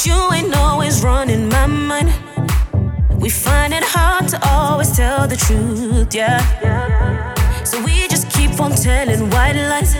But you ain't always running my mind. We find it hard to always tell the truth, yeah. So we just keep on telling white lies.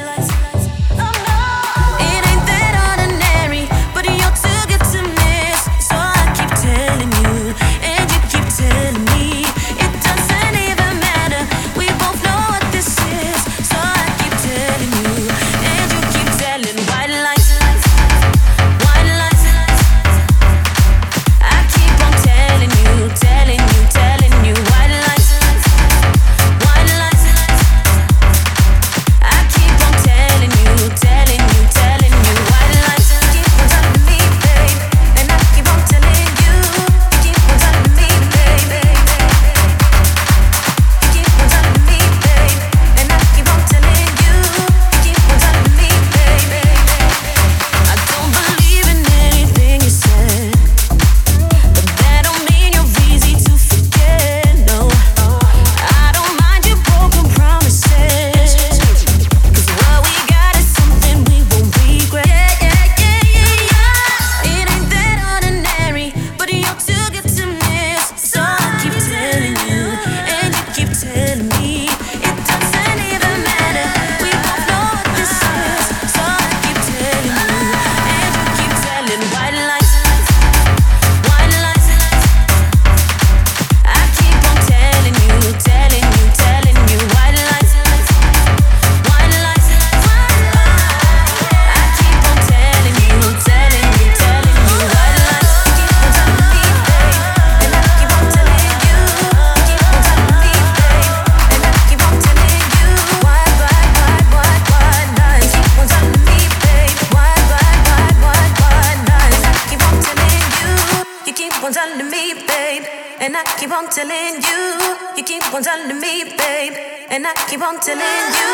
I'm you.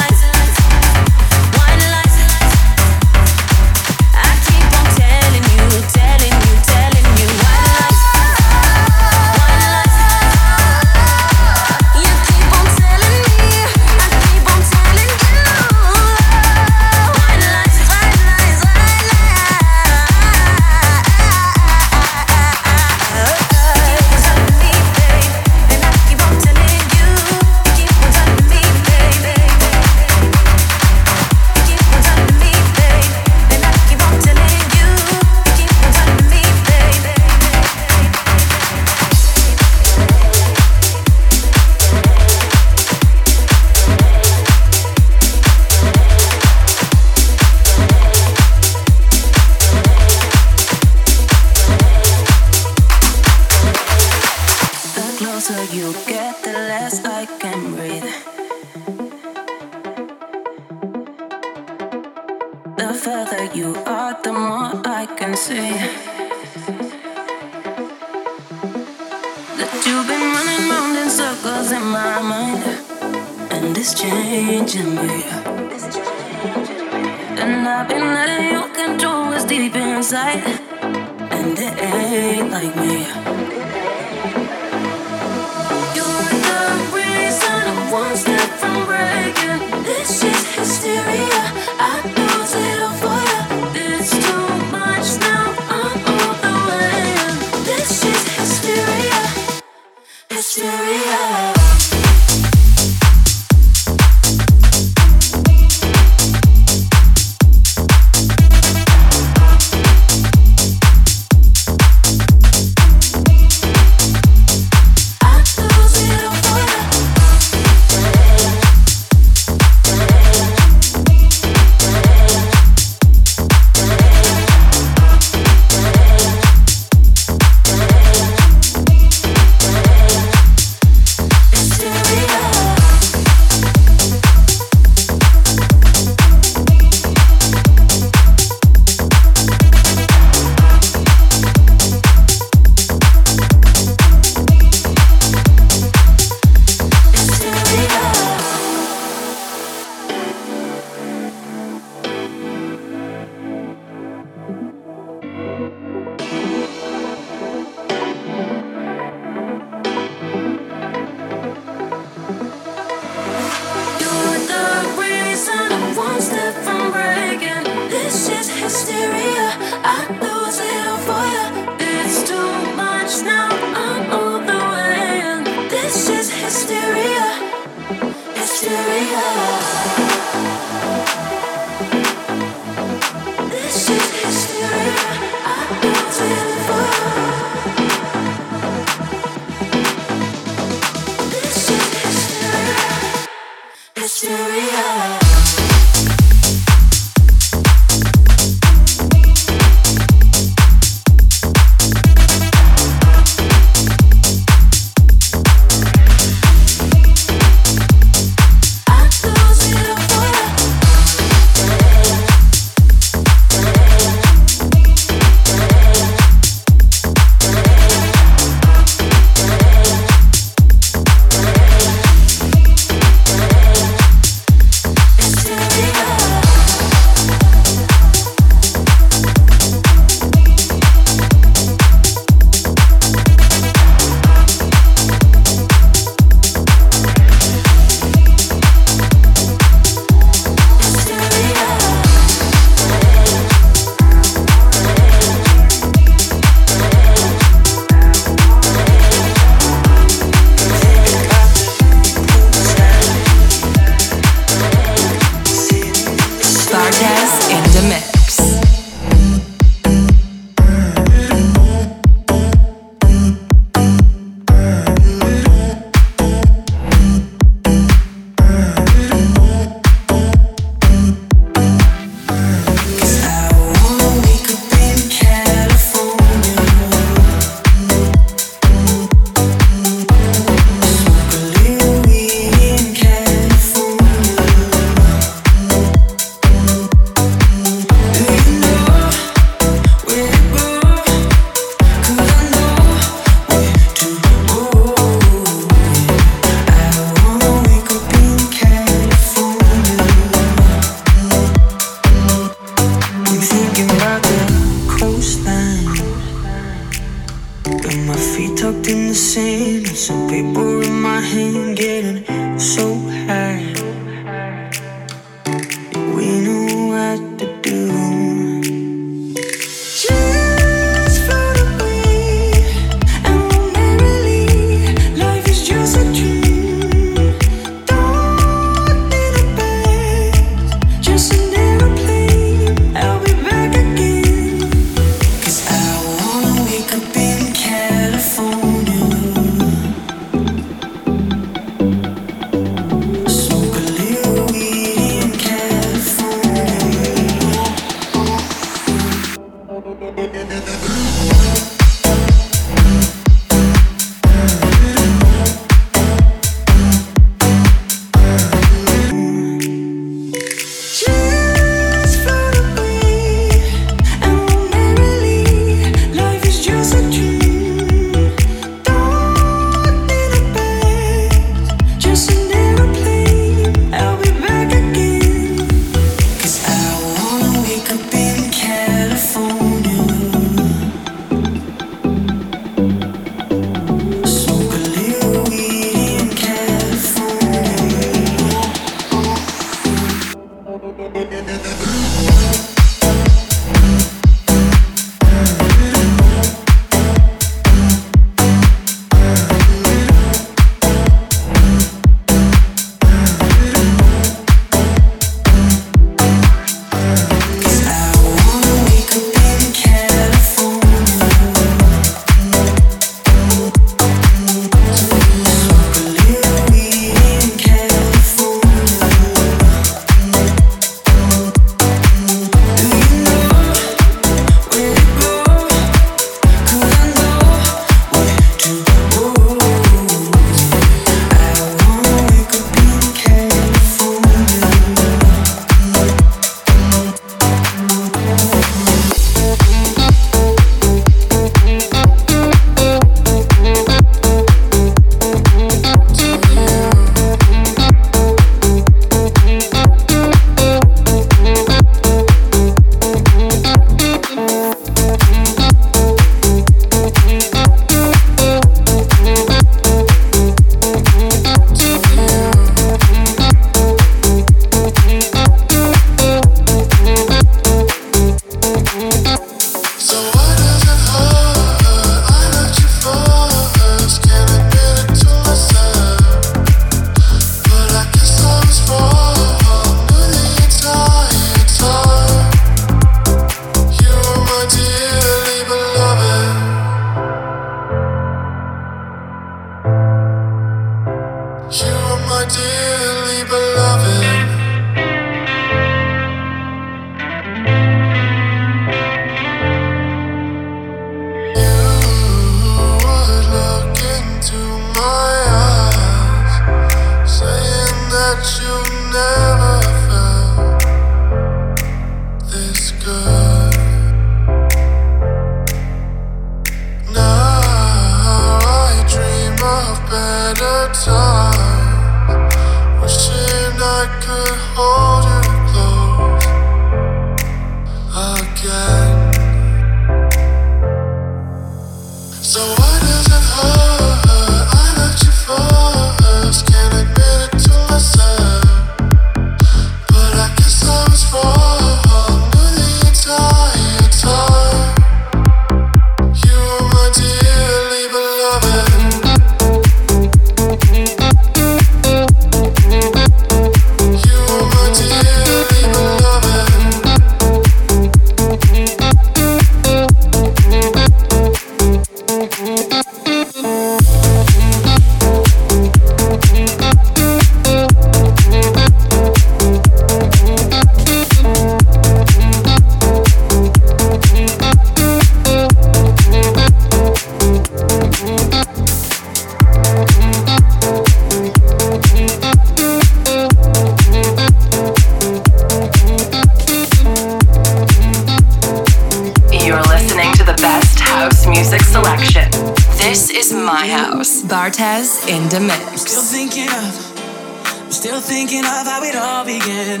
music selection. This is my house. Bartez in the mix. I'm still thinking of, I'm still thinking of how it all began.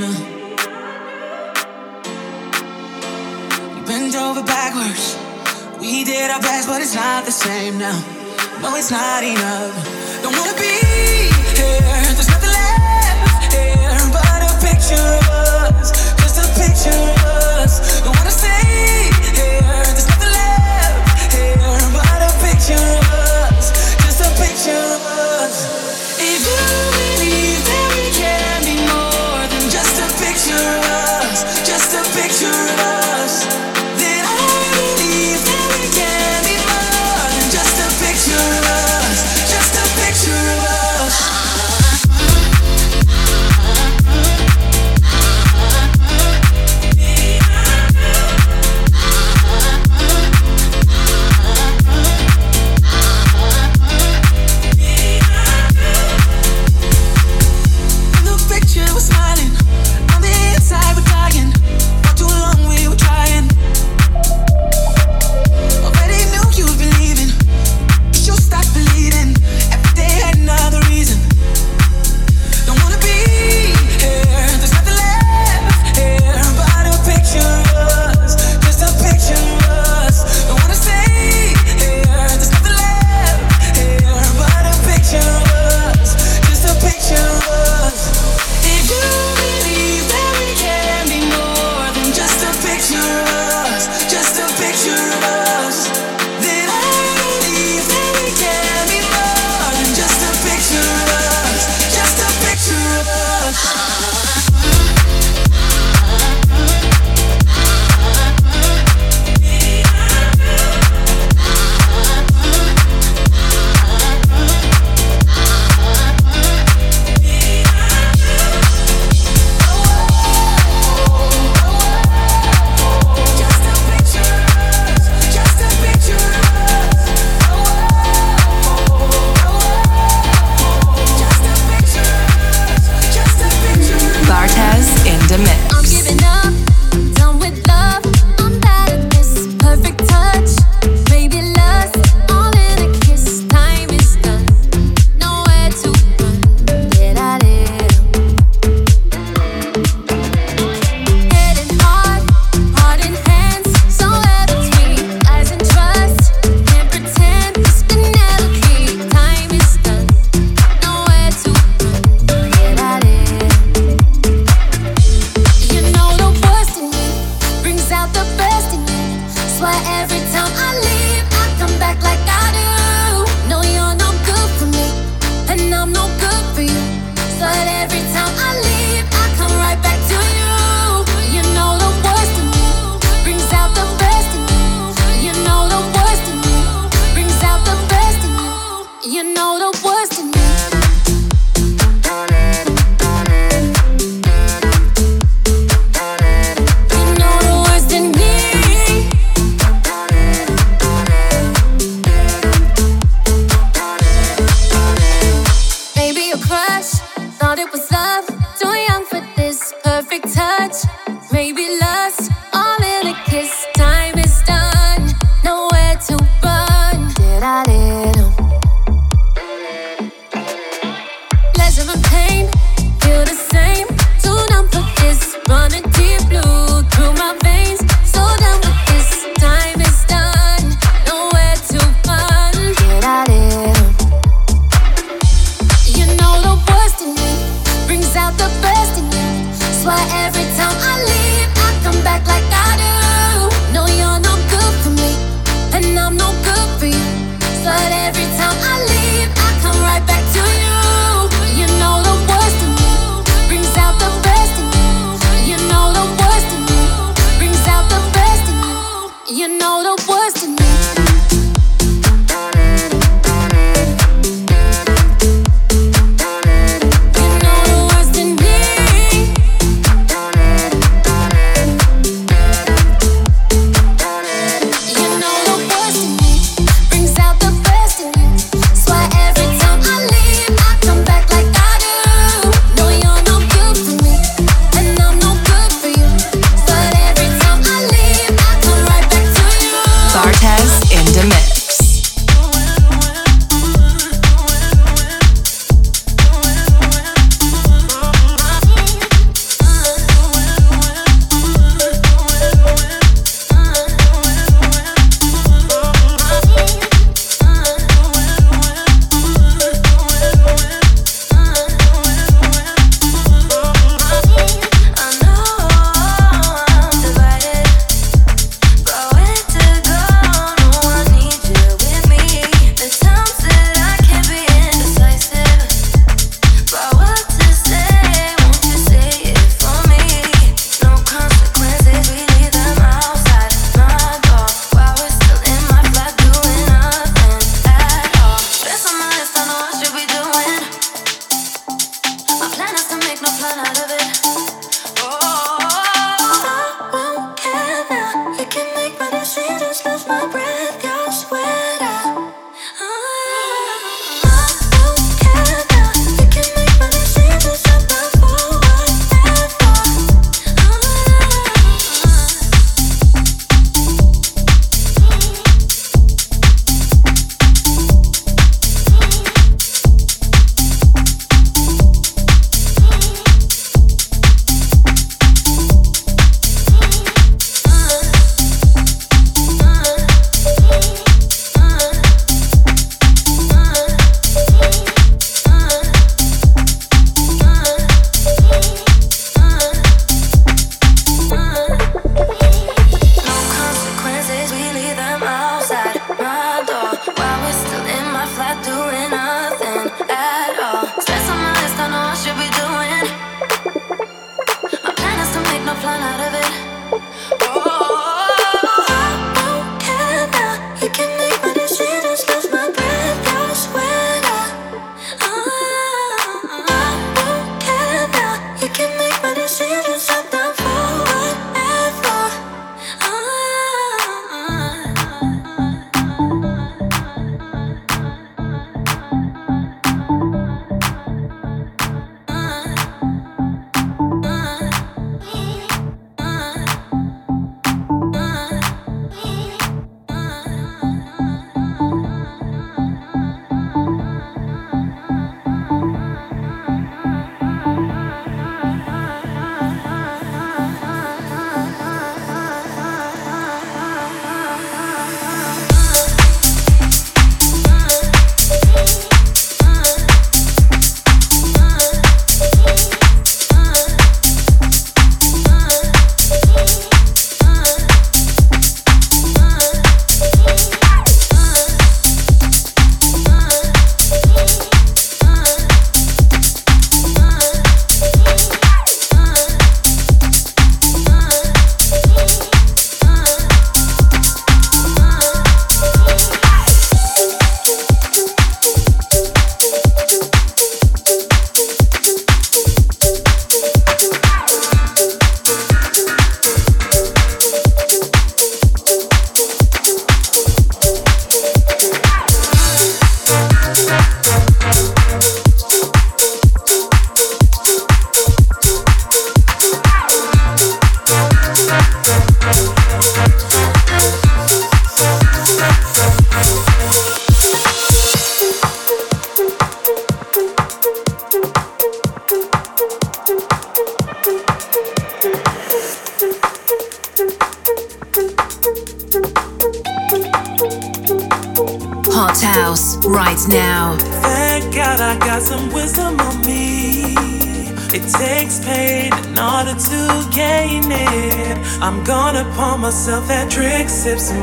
We bent over backwards. We did our best, but it's not the same now. No, it's not enough. Don't wanna be here. There's nothing left here but a picture of us. Just a picture of us. Don't wanna stay here. There's picture just a picture.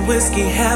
Whiskey, have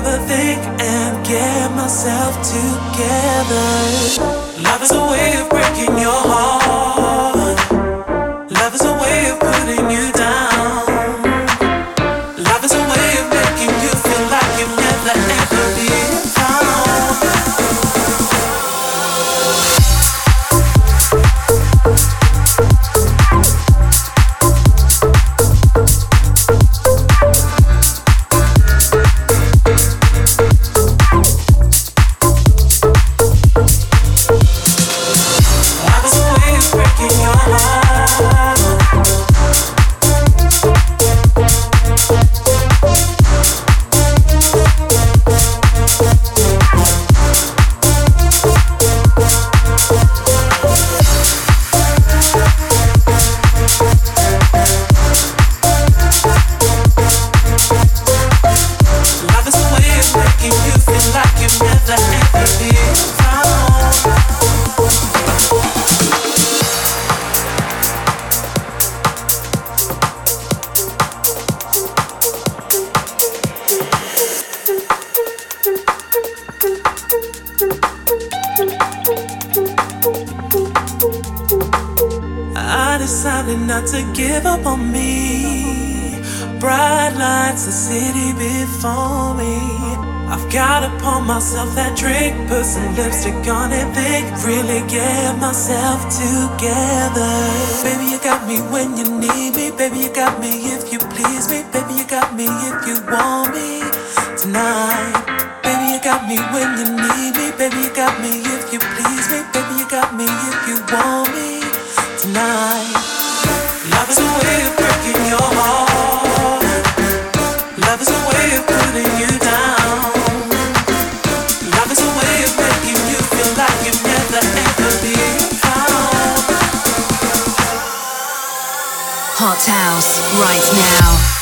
House right now.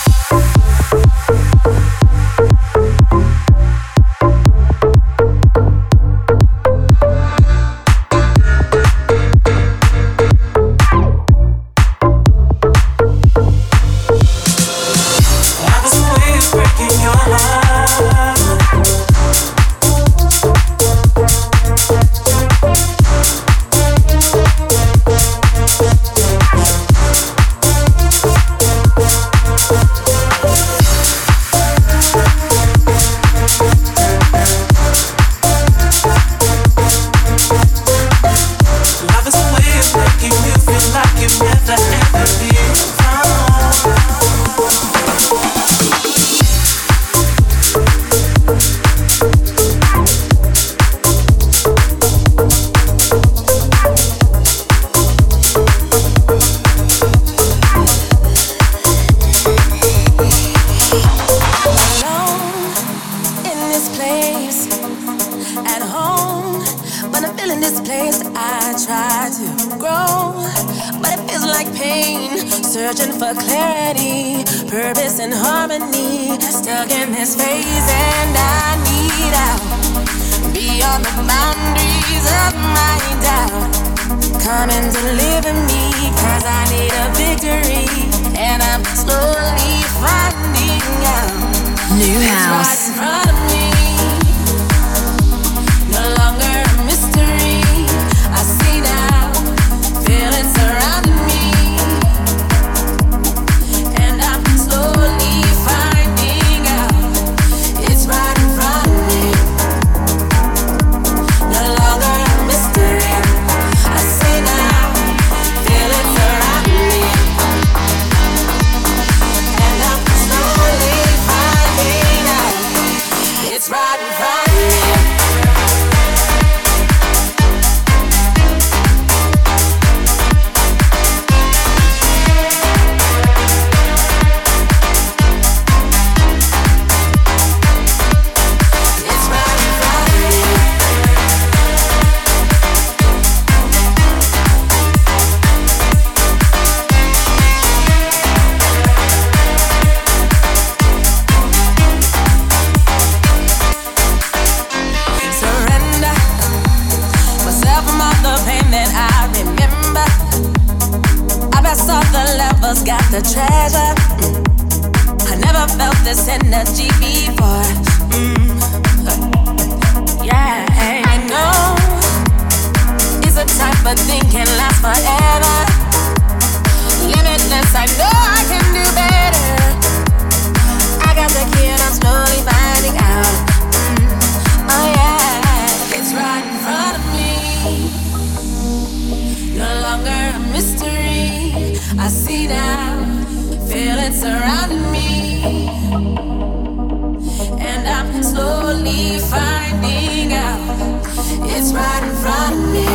New house. I see now, feel it surrounding me. And I'm slowly finding out it's right in front of me.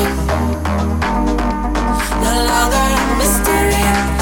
No longer a mystery.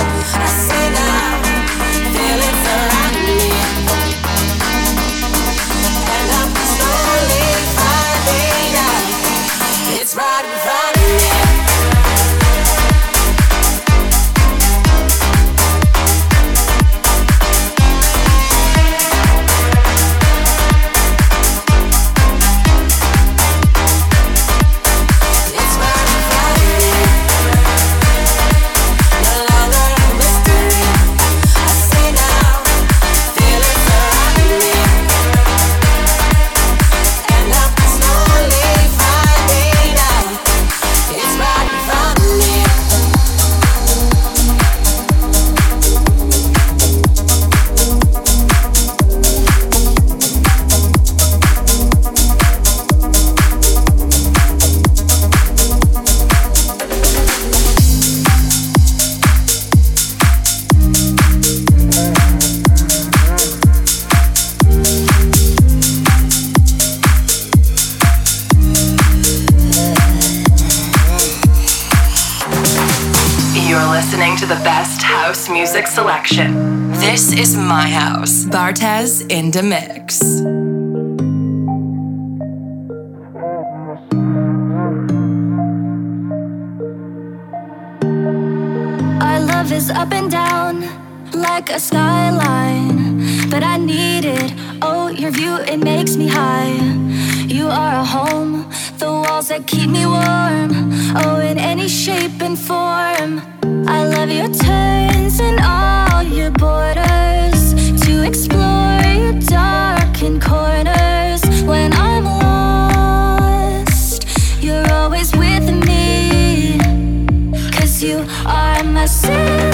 This is my house. Bartez in the mix. Our love is up and down like a skyline, but I need it. Oh, your view, it makes me high. You are a home, the walls that keep me warm. Oh, in any shape and form. I love your turns and all your borders to explore your darkened corners. When I'm lost, you're always with me. Cause you are my city.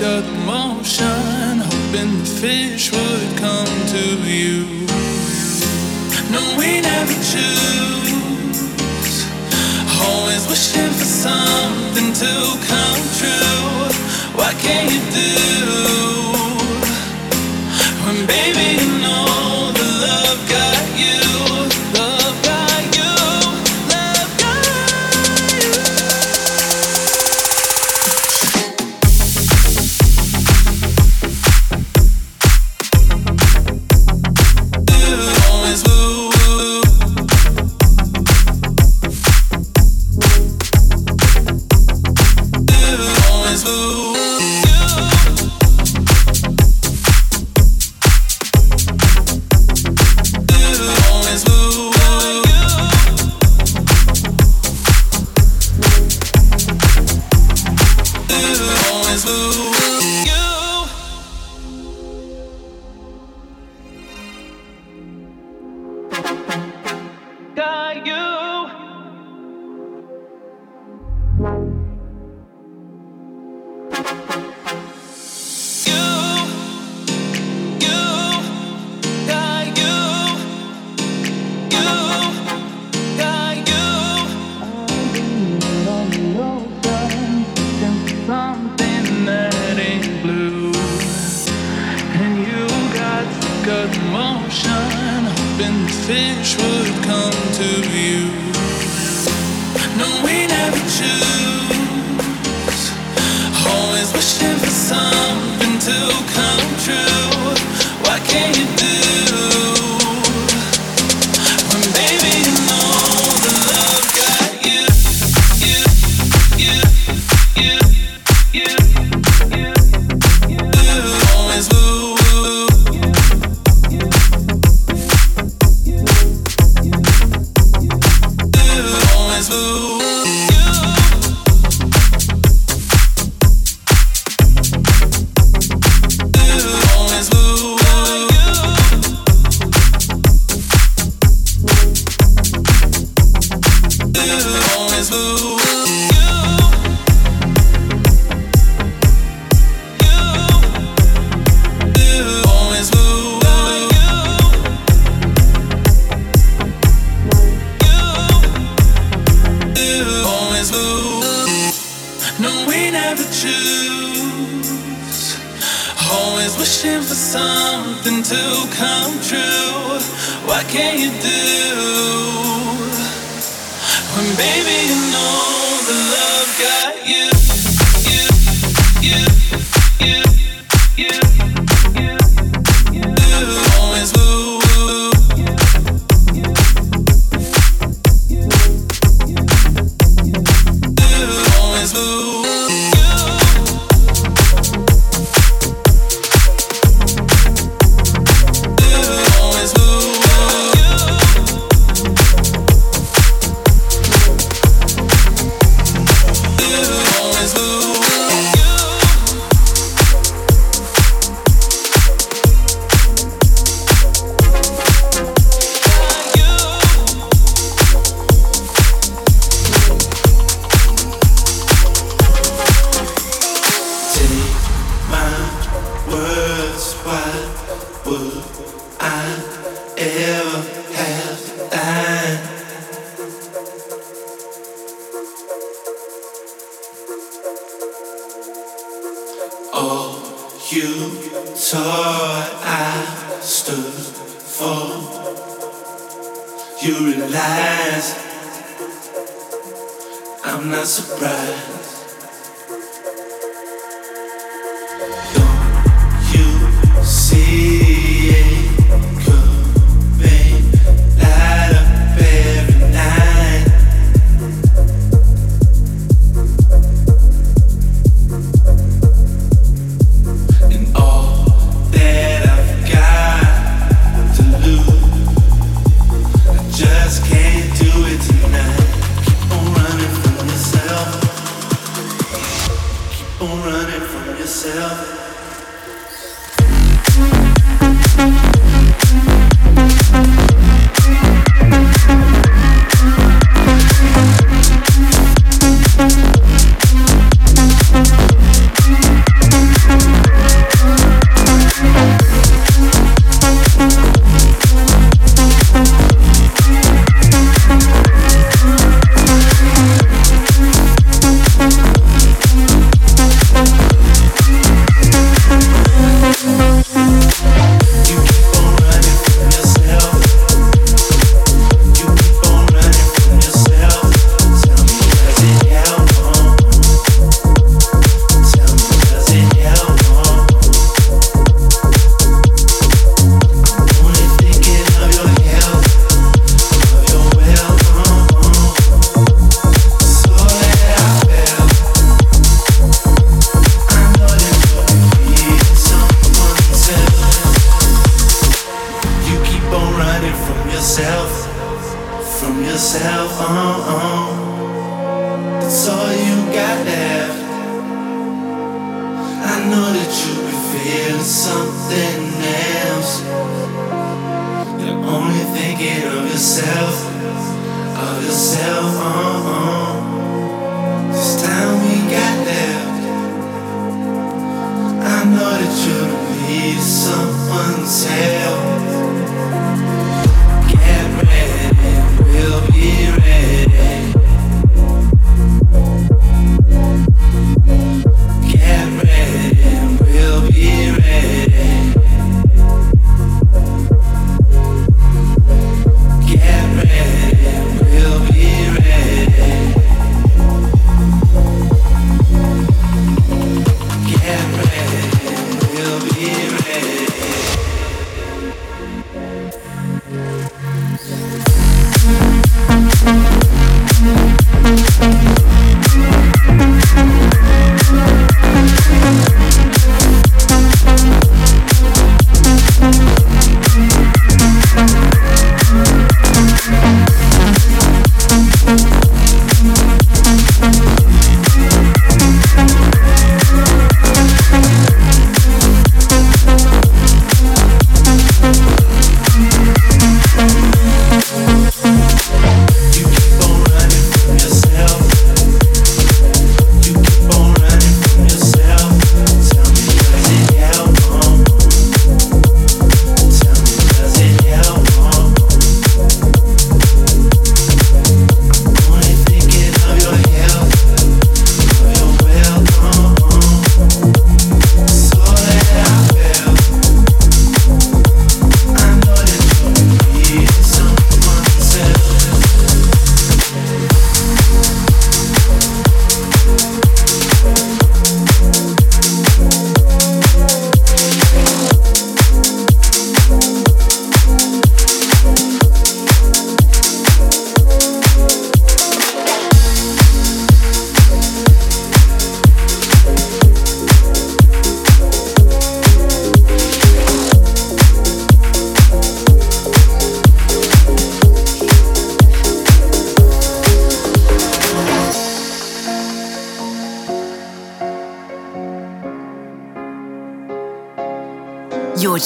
cut motion, hoping the fish would come to you. No, we never choose. Always wishing for something to come true. What can you do when, baby? should come to you. No, we never choose.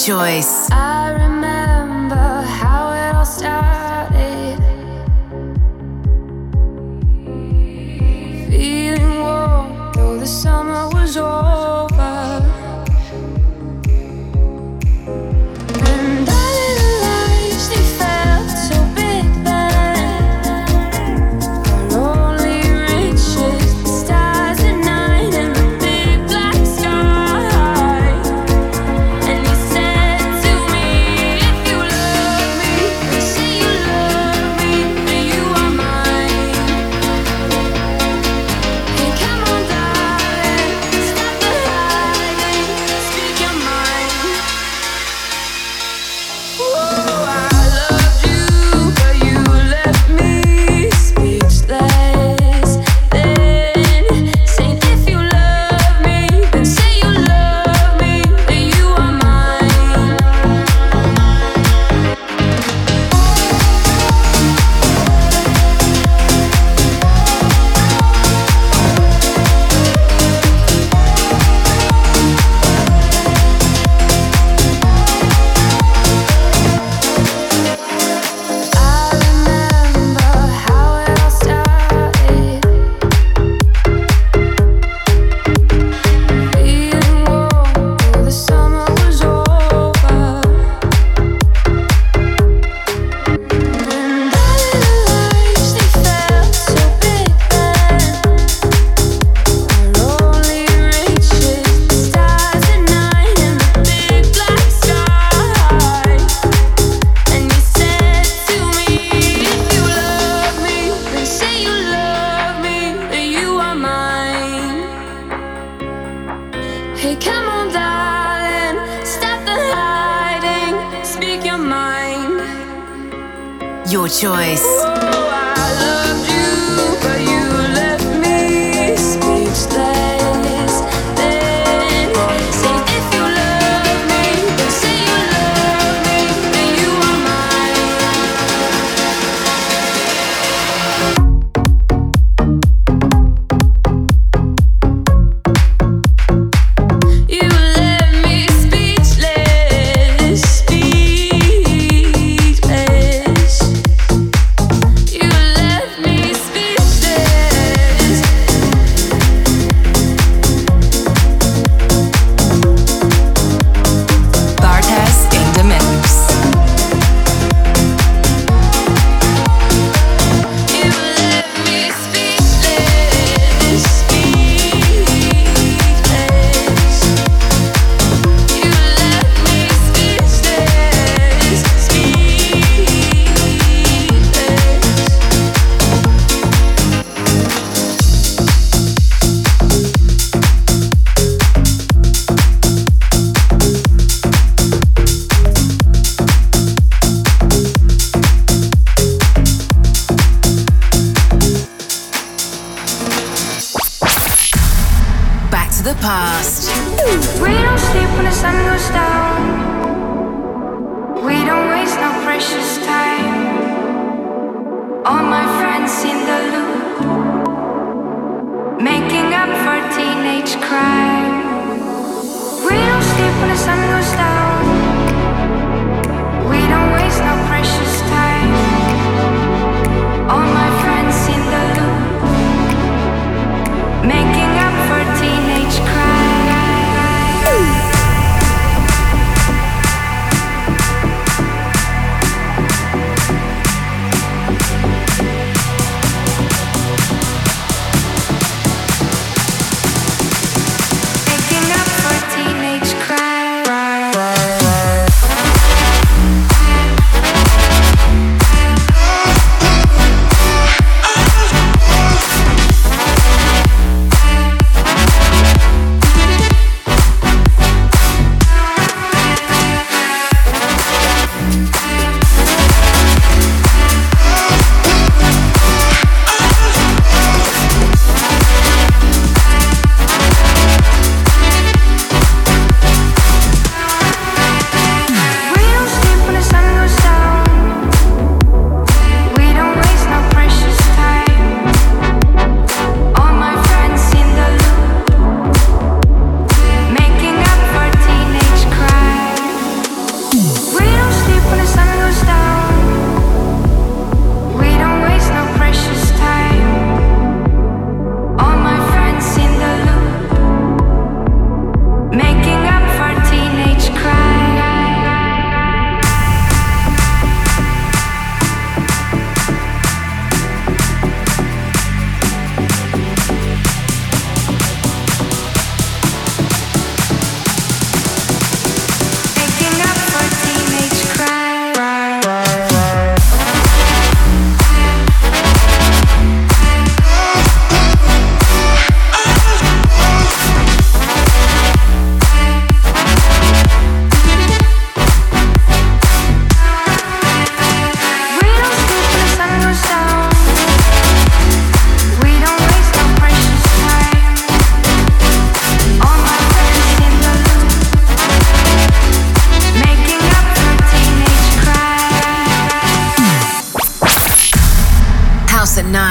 Choice.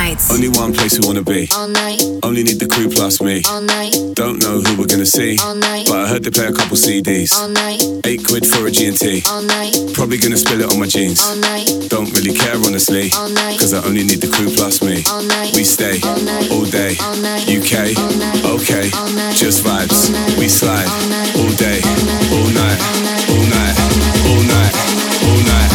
Nights. Only one place we wanna be. All night, Only need the crew plus me. all night, Don't know who we're gonna see. All night. But I heard they play a couple CDs. all night, Eight quid for a G&T. all night, Probably gonna spill it on my jeans. all night, Don't really care honestly. All night. Cause I only need the crew plus me. All night. We stay All night. all day. All night. UK, All night. okay. All night. Just vibes. All night. We slide All night. all day, All night. all night, All night. all night, all night, all night,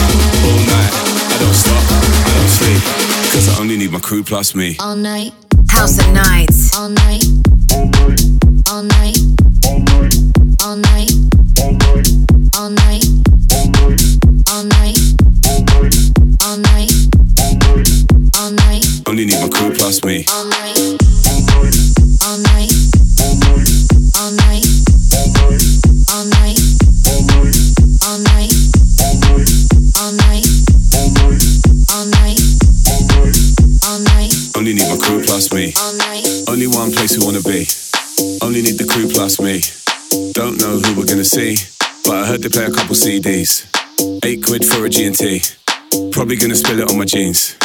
all night. I don't stop, I don't sleep. Cause I only need my crew plus me. all night, House at nights. all night, all night, all night, all night, all night, all night, all night, all night, Only need my crew plus me. all night, plus me. Only one place we wanna be. Only need the crew plus me. Don't know who we're gonna see, but I heard they play a couple CDs. Eight quid for a G&T. Probably gonna spill it on my jeans.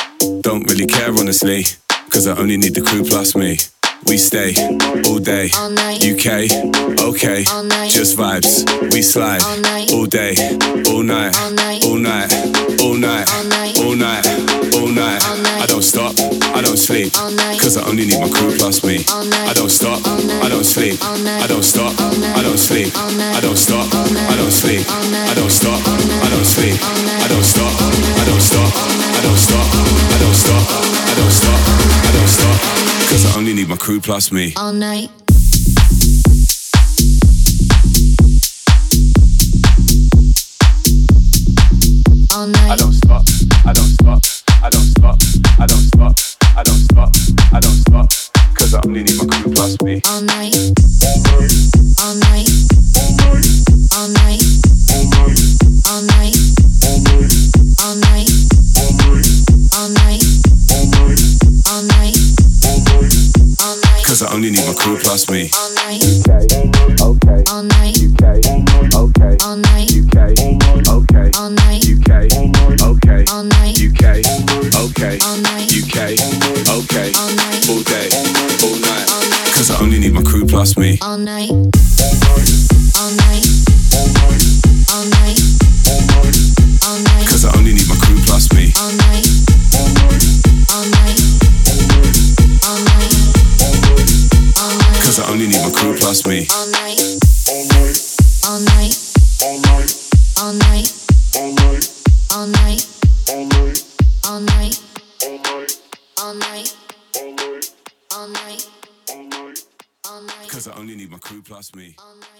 Don't really care honestly, cause I only need the crew plus me. We stay all day. UK, okay, just vibes. We slide All day, all night, All night. all night, all night, All night. all night, all night. All night. I don't stop, I don't sleep, cause I only need my crew plus me. I don't stop, I don't sleep, I don't stop, I don't sleep, I don't stop, I don't sleep, I don't stop, I don't sleep, I don't stop, cause need my crew plus me. all night. All night. I don't stop, I don't stop, I don't stop, I don't stop, I don't stop, I don't stop, cause I only need my crew plus me. All night. All night. All Cause I only need my crew plus me. All night. UK, okay, All night. UK, Okay. all night, UK. Okay. all night, UK. Okay. all night, UK. Okay. all night, All day. All night. all night, Cause I only need my crew plus me. all night, all night, all night, all night, Cause I only need only need my crew plus me. all night, all night, all night, all night, all night, all night, all night, all night, all night, all night. Cause I only need my crew plus me. All night.